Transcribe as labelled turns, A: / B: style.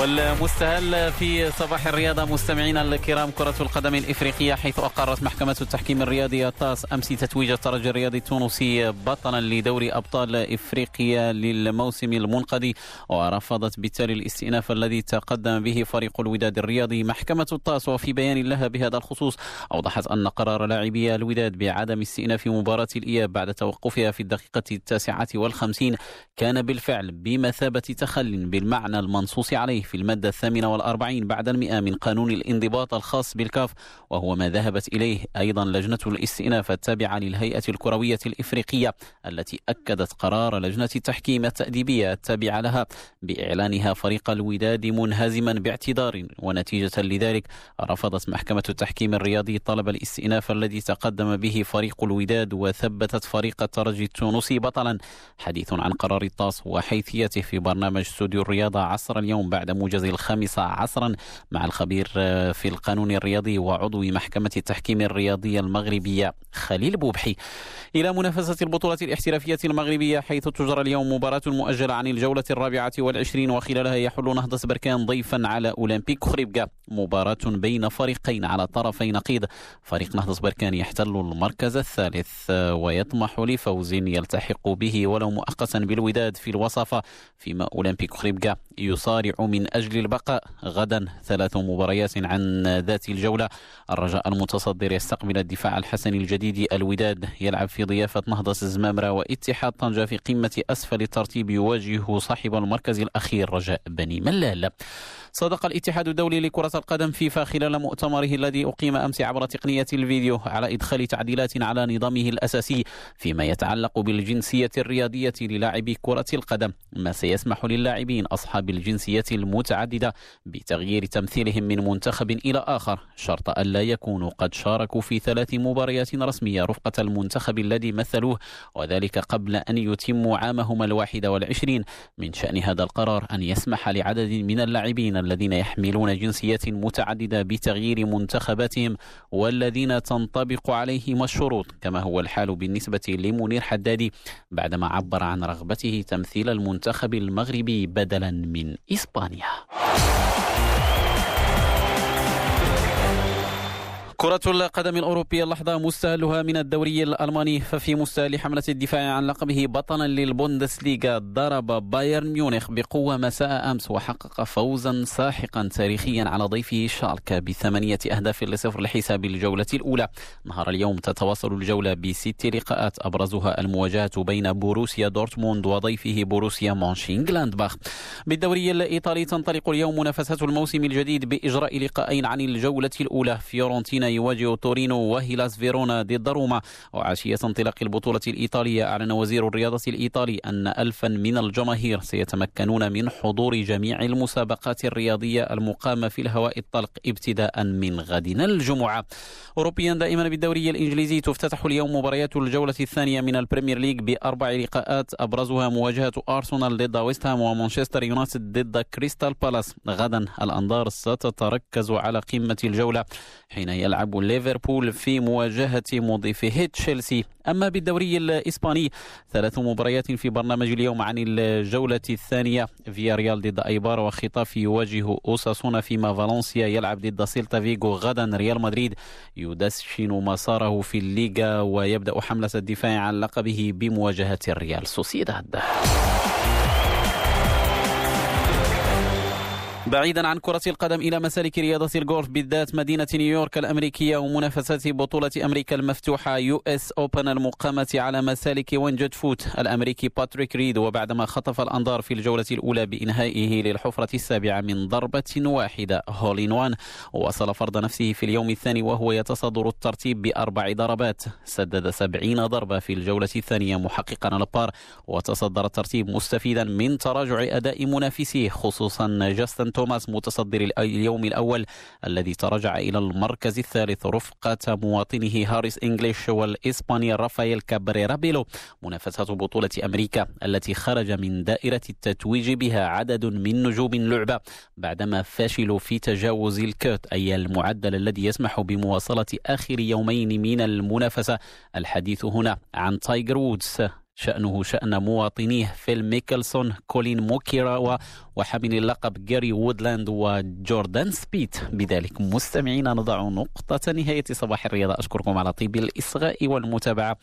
A: والمستهل في صباح الرياضة مستمعينا الكرام كرة القدم الإفريقية حيث أقرت محكمة التحكيم الرياضي الطاس أمس تتويج الترجي الرياضي التونسي بطلا لدوري أبطال إفريقيا للموسم المنقضي ورفضت بالتالي الاستئناف الذي تقدم به فريق الوداد الرياضي محكمة الطاس. وفي بيان لها بهذا الخصوص أوضحت أن قرار لاعبي الوداد بعدم استئناف مباراة الإياب بعد توقفها في الدقيقة التاسعة والخمسين كان بالفعل بمثابة تخل بالمعنى المنصوص عليه. في المادة الثامنة والأربعين بعد المئة من قانون الانضباط الخاص بالكاف وهو ما ذهبت إليه أيضا لجنة الاستئناف التابعة للهيئة الكروية الإفريقية التي أكدت قرار لجنة التحكيم التأديبية التابعة لها بإعلانها فريق الوداد منهزما باعتذار ونتيجة لذلك رفضت محكمة التحكيم الرياضي طلب الاستئناف الذي تقدم به فريق الوداد وثبتت فريق الترجي التونسي بطلا حديث عن قرار الطاس وحيثيته في برنامج استوديو الرياضة عصر اليوم بعد موجز الخامسة عصرا مع الخبير في القانون الرياضي وعضو محكمة التحكيم الرياضية المغربية خليل بوبحي. إلى منافسة البطولة الاحترافية المغربية حيث تجرى اليوم مباراة مؤجلة عن الجولة الرابعة والعشرين وخلالها يحل نهضة بركان ضيفا على أولمبيك خريبكا. مباراة بين فريقين على طرفي نقيض. فريق نهضة بركان يحتل المركز الثالث ويطمح لفوز يلتحق به ولو مؤقتا بالوداد في الوصفة فيما أولمبيك خريبكا يصارع من أجل البقاء. غدا ثلاث مباريات عن ذات الجولة. الرجاء المتصدر يستقبل الدفاع الحسني الجديد. الوداد يلعب في ضيافة نهضة الزمامرة واتحاد طنجة في قمة أسفل الترتيب. يواجه صاحب المركز الأخير رجاء بني ملال. صدق الاتحاد الدولي لكرة القدم فيفا خلال مؤتمره الذي أقيم أمس عبر تقنية الفيديو على إدخال تعديلات على نظامه الأساسي فيما يتعلق بالجنسية الرياضية للاعبي كرة القدم ما سيسمح للاعبين أصحاب الجنسية المتعددة بتغيير تمثيلهم من منتخب إلى آخر شرط ألا يكونوا قد شاركوا في ثلاث مباريات رسمية رفقة المنتخب الذي مثلوه وذلك قبل أن يتموا عامهم الواحد والعشرين. من شأن هذا القرار أن يسمح لعدد من اللاعبين الذين يحملون جنسيات متعددة بتغيير منتخباتهم والذين تنطبق عليهم الشروط كما هو الحال بالنسبة لمنير حدادي بعدما عبر عن رغبته تمثيل المنتخب المغربي بدلا من إسبانيا. كرة القدم الأوروبية اللحظة مستهلها من الدوري الألماني ففي مستهل حملة الدفاع عن لقبه بطلا للبوندسليغا. ضرب بايرن ميونخ بقوة مساء أمس وحقق فوزا ساحقا تاريخيا على ضيفه شالكا بثمانية أهداف لصفر لحساب الجولة الأولى. نهار اليوم تتواصل الجولة بست لقاءات أبرزها المواجهة بين بوروسيا دورتموند وضيفه بوروسيا مونشنغلادباخ بالدوري الإيطالي تنطلق اليوم منافسة الموسم الجديد بإجراء لقاءين عن الجولة الأولى. فيورنتينا يواجه تورينو وهيلاس فيرونا ضد روما وعشية انطلاق البطولة الإيطالية. أعلن وزير الرياضة الإيطالي أن ألفا من الجماهير سيتمكنون من حضور جميع المسابقات الرياضية المقامة في الهواء الطلق ابتداء من غد الجمعة. أوروبيا دائما بالدوري الإنجليزي تفتتح اليوم مباريات الجولة الثانية من البريمير ليج بأربع لقاءات. أبرزها مواجهة أرسنال ضد ويست هام ومانشستر يونايتد ضد كريستال بالاس. غدا الأنظار ستتركز على قمة الجولة. حين يلعب ليفربول في مواجهة مضيفه تشيلسي. أما بالدوري الإسباني ثلاث مباريات في برنامج اليوم عن الجولة الثانية. فياريال ضد أيبار وخيتافي يواجه أوساسونا فيما فالنسيا يلعب ضد سيلتا فيغو غدا. ريال مدريد يدشن مساره في الليغا ويبدأ حملة الدفاع عن لقبه بمواجهة الريال سوسيداد. بعيدا عن كرة القدم إلى مسالك رياضة الجولف بالذات مدينة نيويورك الأمريكية ومنافسات بطولة أمريكا المفتوحة US Open المقامة على مسالك Winged Foot. الأمريكي باتريك ريد وبعدما خطف الأنظار في الجولة الأولى بإنهائه للحفرة السابعة من ضربة واحدة hole in one وصل فرض نفسه في اليوم الثاني وهو يتصدر الترتيب بأربع ضربات. سدد سبعين ضربة في الجولة الثانية محققا البار وتصدر الترتيب مستفيدا من تراجع أداء منافسيه خصوصا جاستن توماس متصدر اليوم الأول الذي تراجع إلى المركز الثالث رفقة مواطنه هاريس إنجليش والإسباني رافائيل كابريرا بيلو منافسة بطولة أمريكا التي خرج من دائرة التتويج بها عدد من نجوم اللعبة بعدما فشلوا في تجاوز ال cut أي المعدل الذي يسمح بمواصلة آخر يومين من المنافسة. الحديث هنا عن تايجر وودز. شأنه شأن مواطنيه فيل ميكلسون كولين موريكاوا وحامل اللقب جاري وودلاند وجوردان سبيت. بذلك مستمعينا نضع نقطة نهاية صباح الرياضة. أشكركم على طيب الإصغاء والمتابعة.